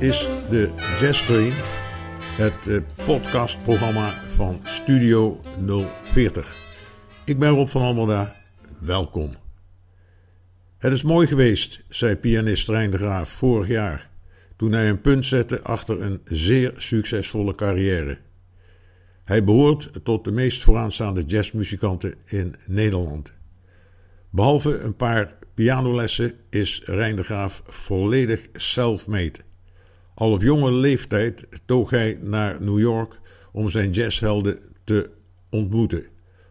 is de Jazz Train, het eh, podcastprogramma van Studio 040. Ik ben Rob van Almelda, welkom. Het is mooi geweest, zei pianist Rijn de Graaf vorig jaar, toen hij een punt zette achter een zeer succesvolle carrière. Hij behoort tot de meest vooraanstaande jazzmuzikanten in Nederland. Behalve een paar pianolessen is Rijn de Graaf volledig self-made. Al op jonge leeftijd toog hij naar New York om zijn jazzhelden te ontmoeten.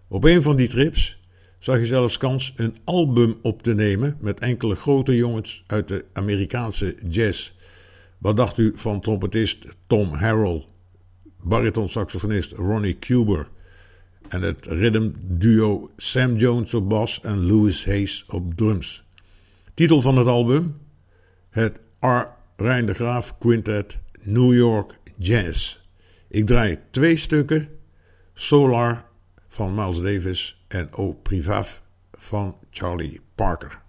Op een van die trips zag hij zelfs kans een album op te nemen met enkele grote jongens uit de Amerikaanse jazz. Wat dacht u van trompetist Tom Harrell, bariton-saxofonist Ronnie Cuber en het rhythm duo Sam Jones op bas en Louis Hayes op drums? Titel van het album: Het R. Rijn de Graaf Quintet New York Jazz. Ik draai twee stukken: Solar van Miles Davis en O Privav van Charlie Parker.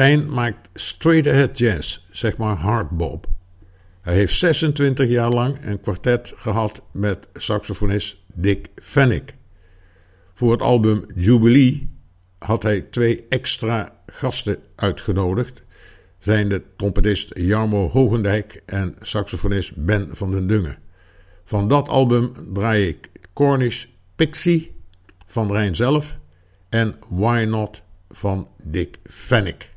Rijn maakt straight ahead jazz, zeg maar hardbop. Hij heeft 26 jaar lang een kwartet gehad met saxofonist Dick Fennick. Voor het album Jubilee had hij twee extra gasten uitgenodigd, zijn de trompetist Jarmo Hogendijk en saxofonist Ben van den Dungen. Van dat album draai ik Cornish Pixie van Rijn zelf en Why Not van Dick Fennick.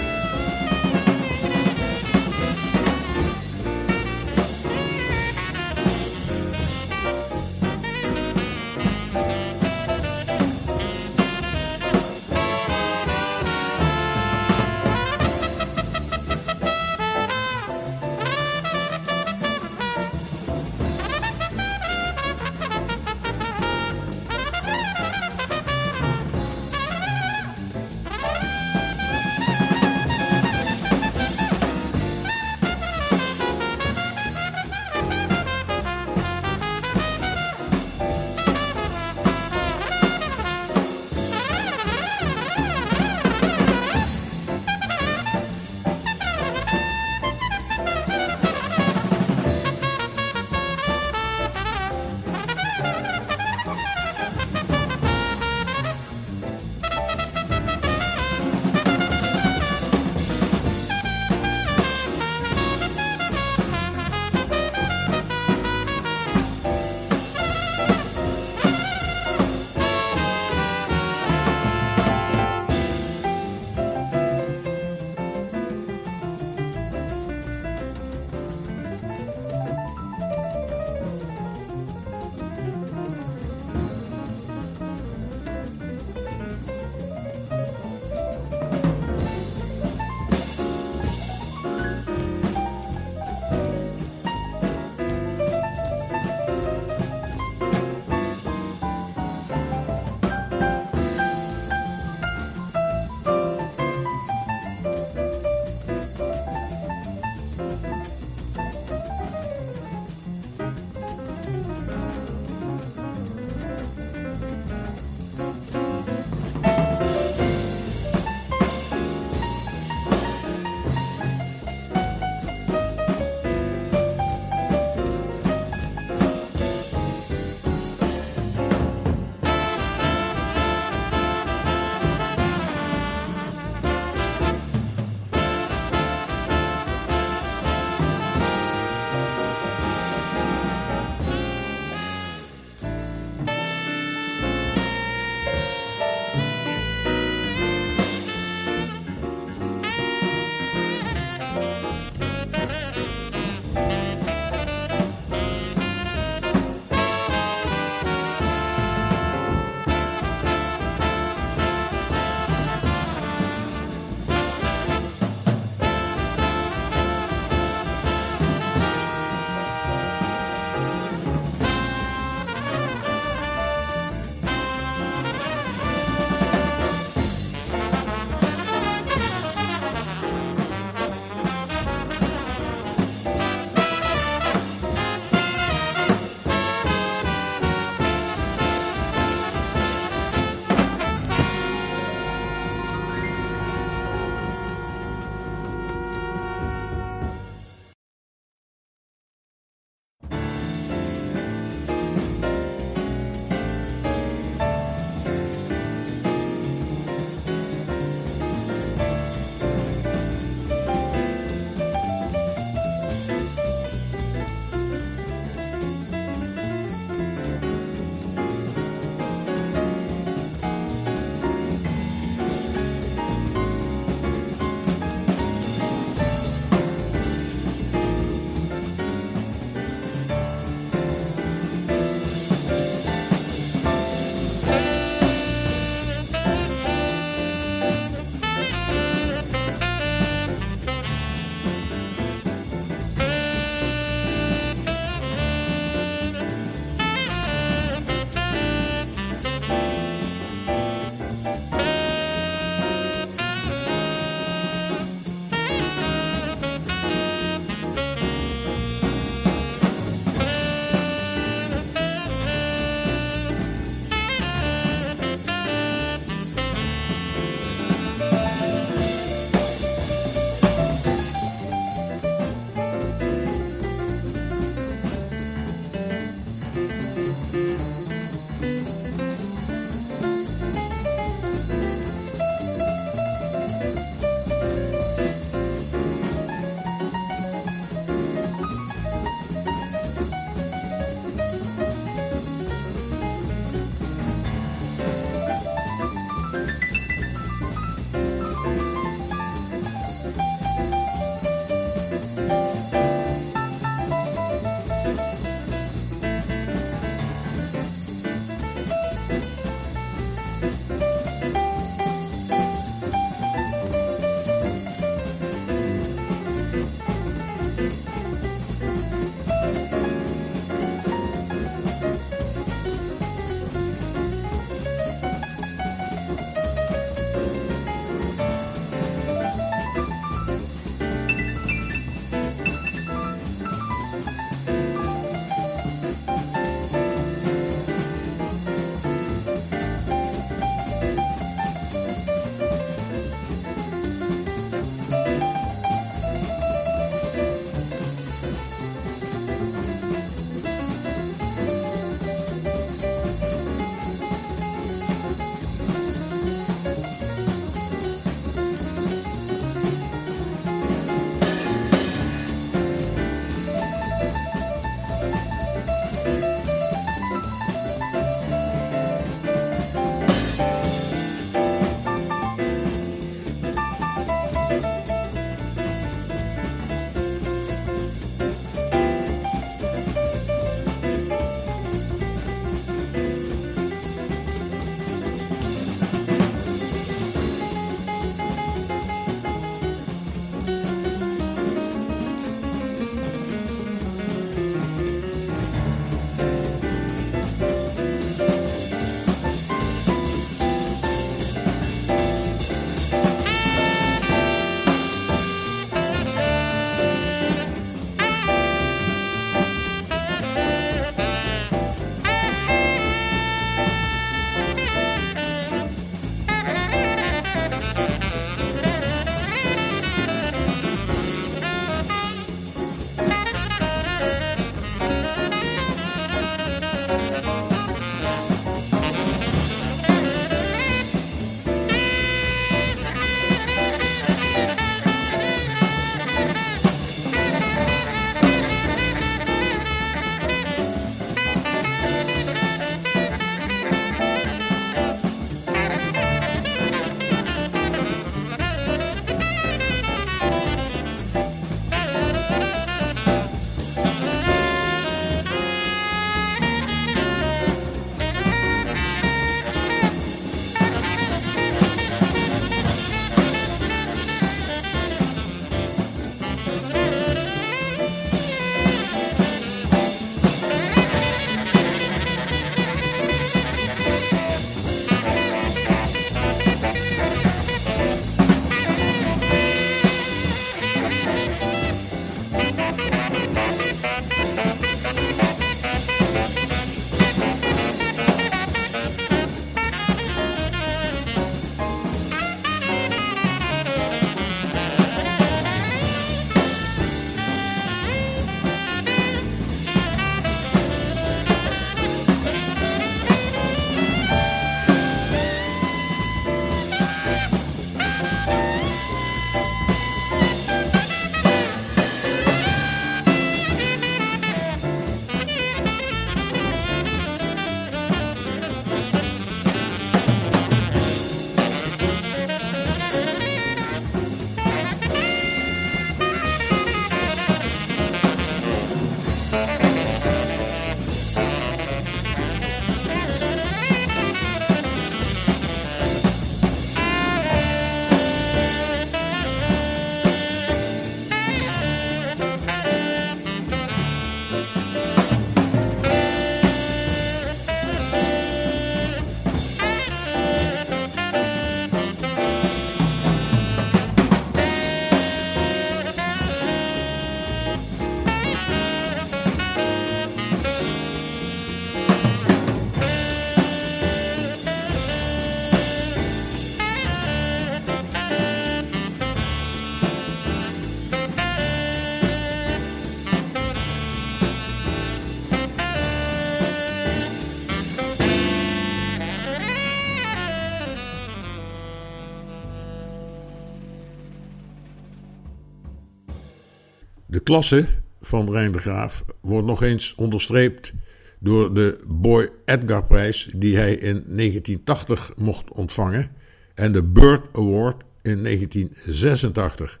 De klasse van Rijn de Graaf wordt nog eens onderstreept door de Boy Edgar prijs die hij in 1980 mocht ontvangen en de Bird Award in 1986.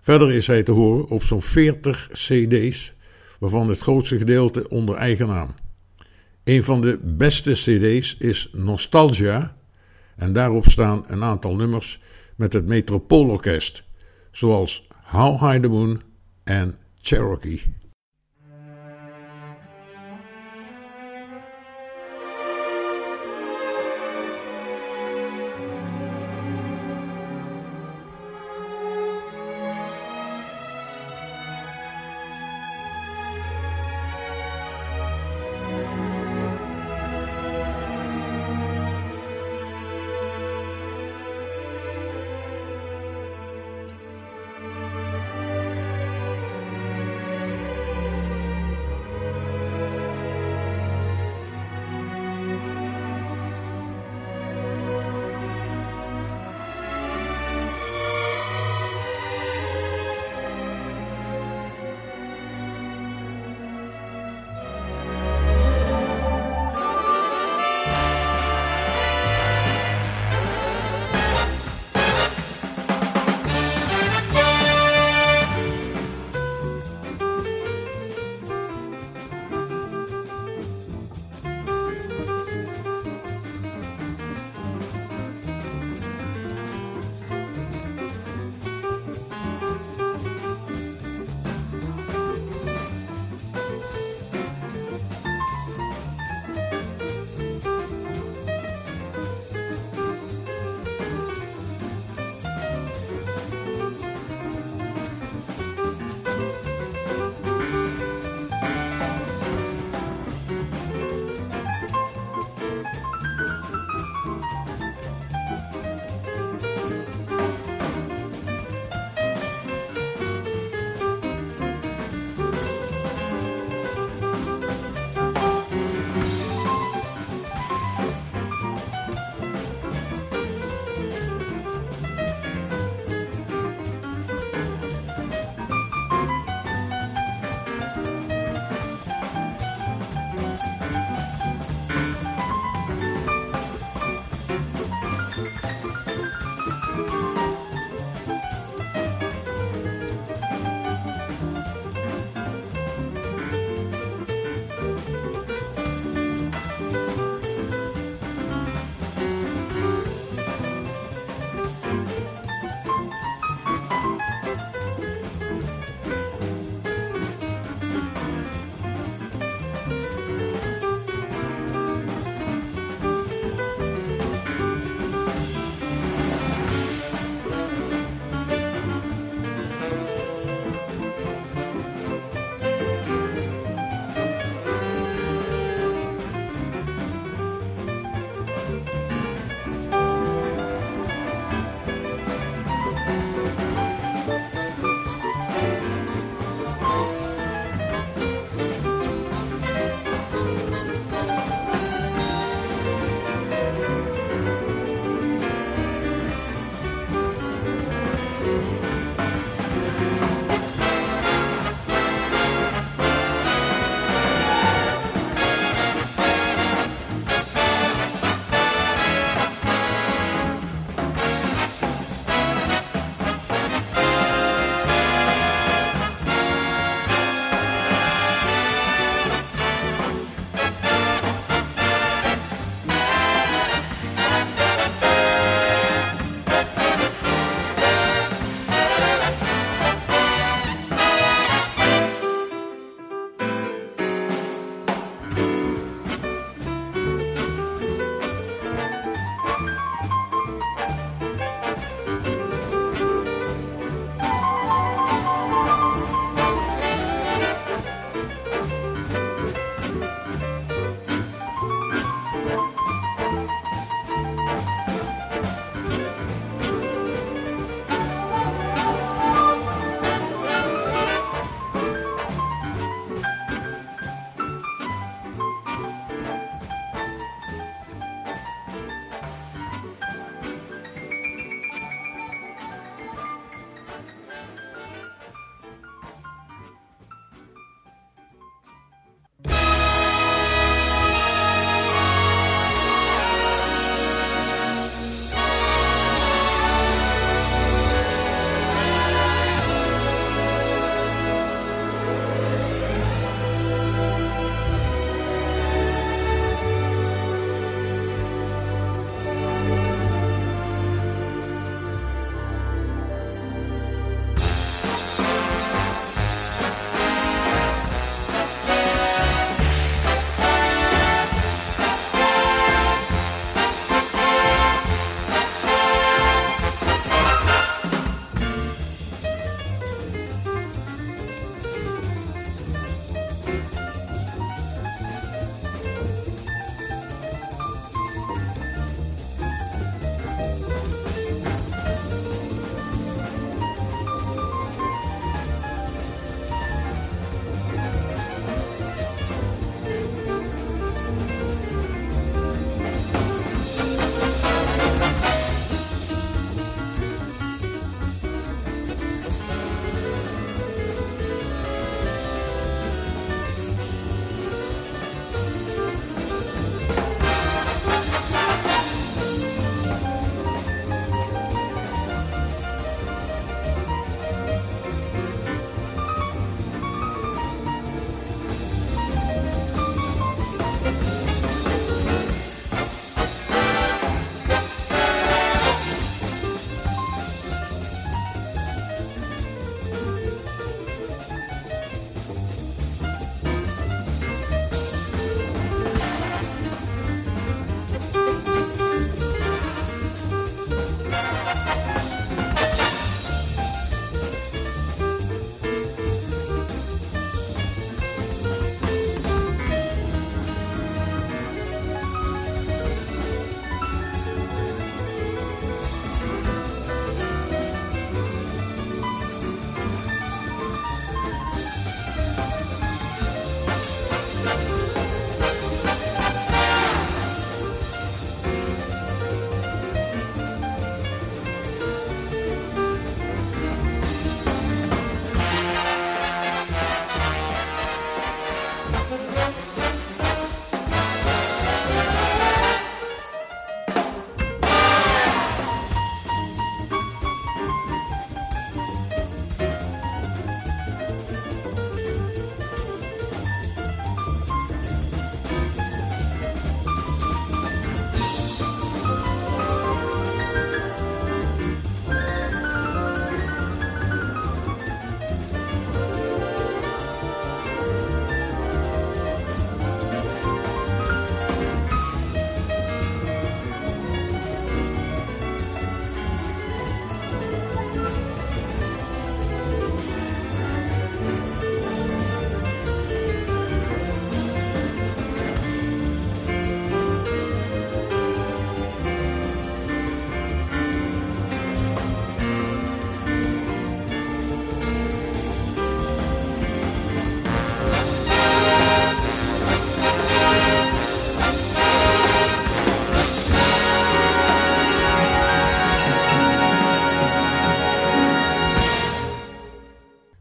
Verder is hij te horen op zo'n 40 CD's, waarvan het grootste gedeelte onder eigen naam. Een van de beste CD's is Nostalgia, en daarop staan een aantal nummers met het Metropoolorkest, zoals How High the Moon en Cherokee.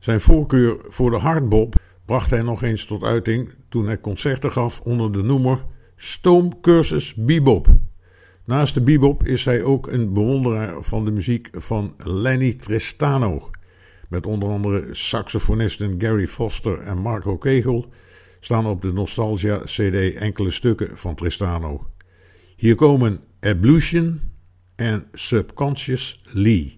Zijn voorkeur voor de hardbop bracht hij nog eens tot uiting toen hij concerten gaf onder de noemer Stoomcursus Bebop. Naast de bebop is hij ook een bewonderaar van de muziek van Lenny Tristano. Met onder andere saxofonisten Gary Foster en Marco Kegel staan op de Nostalgia CD enkele stukken van Tristano. Hier komen Ablution en Subconscious Lee.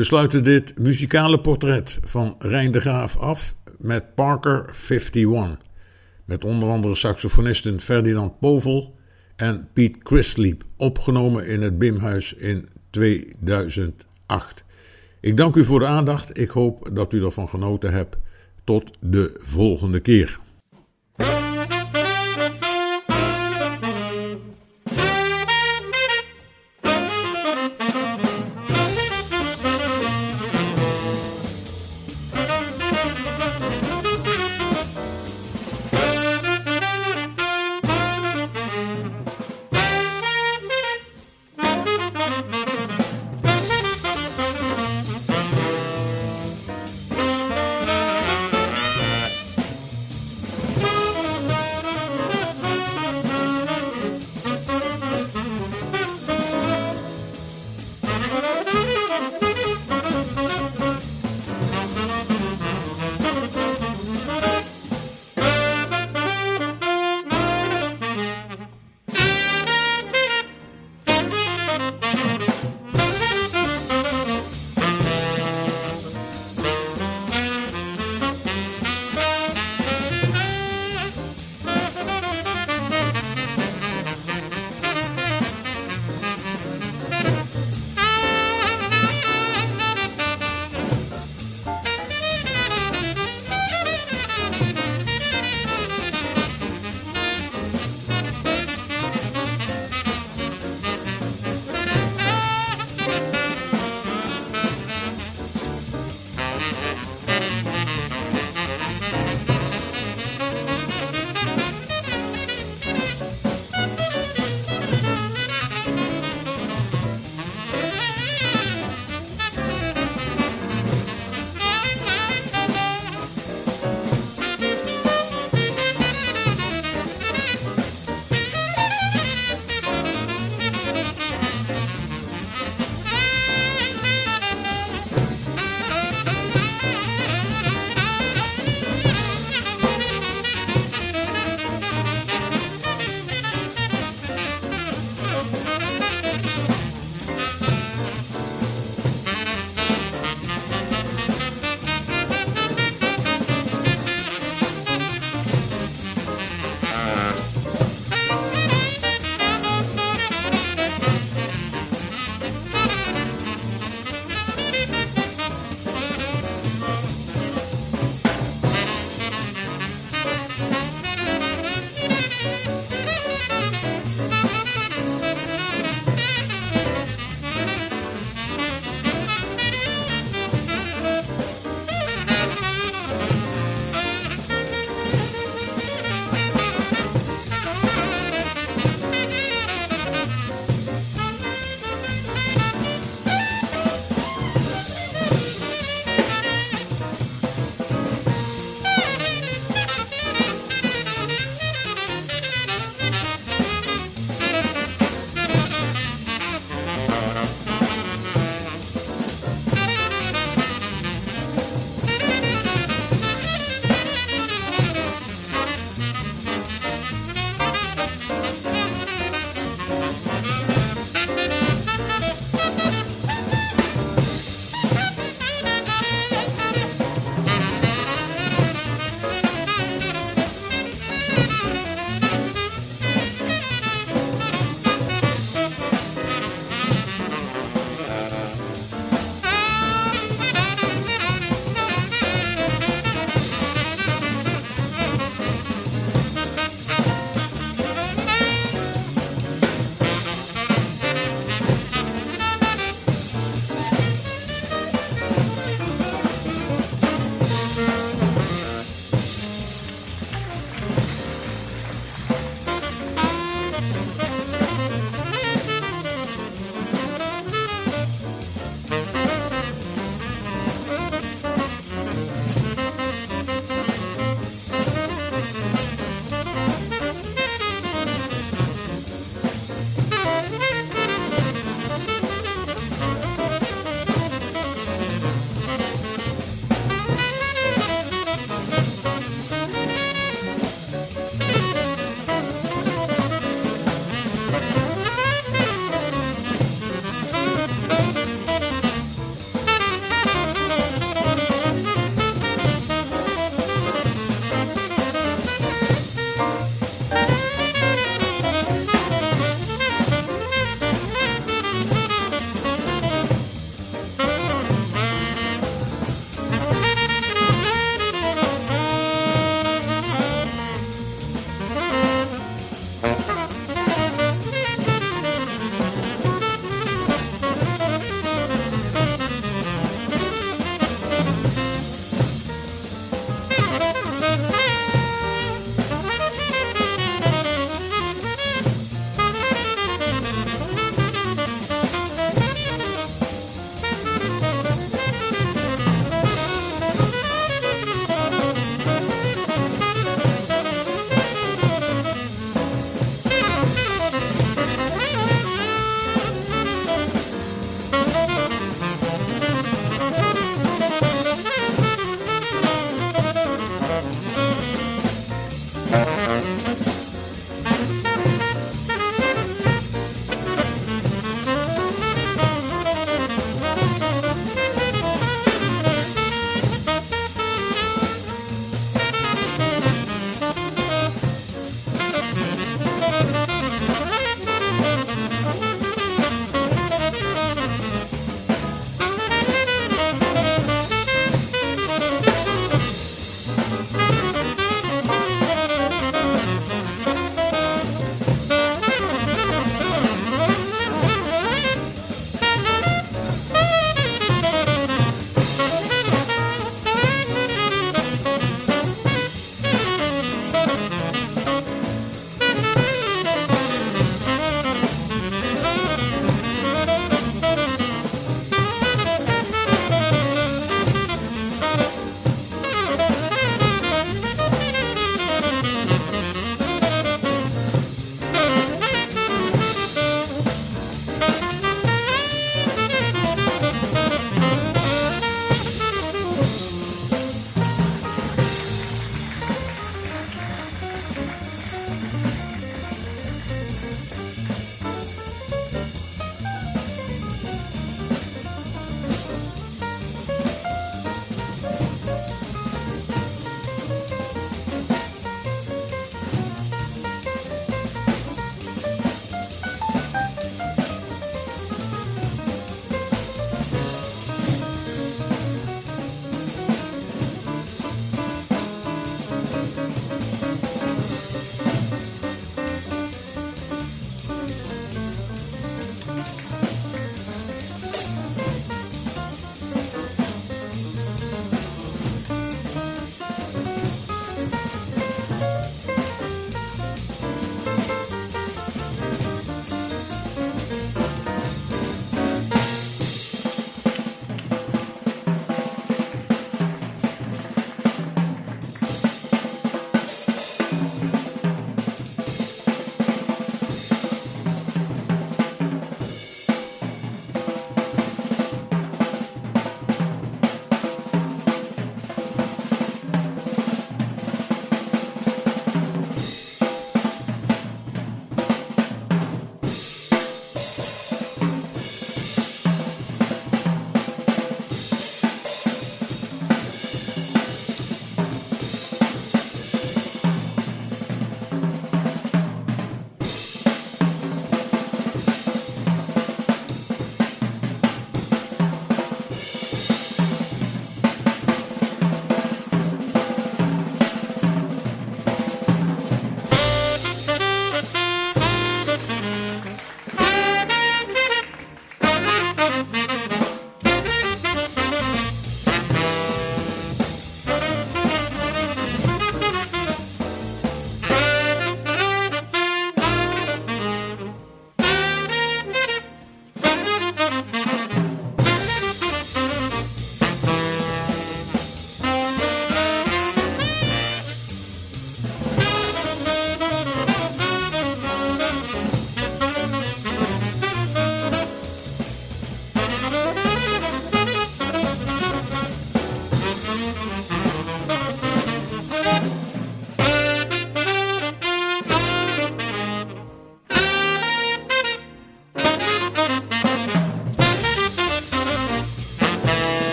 We sluiten dit muzikale portret van Rijn de Graaf af met Parker 51. Met onder andere saxofonisten Ferdinand Povel en Piet Christlieb, opgenomen in het Bimhuis in 2008. Ik dank u voor de aandacht. Ik hoop dat u ervan genoten hebt. Tot de volgende keer.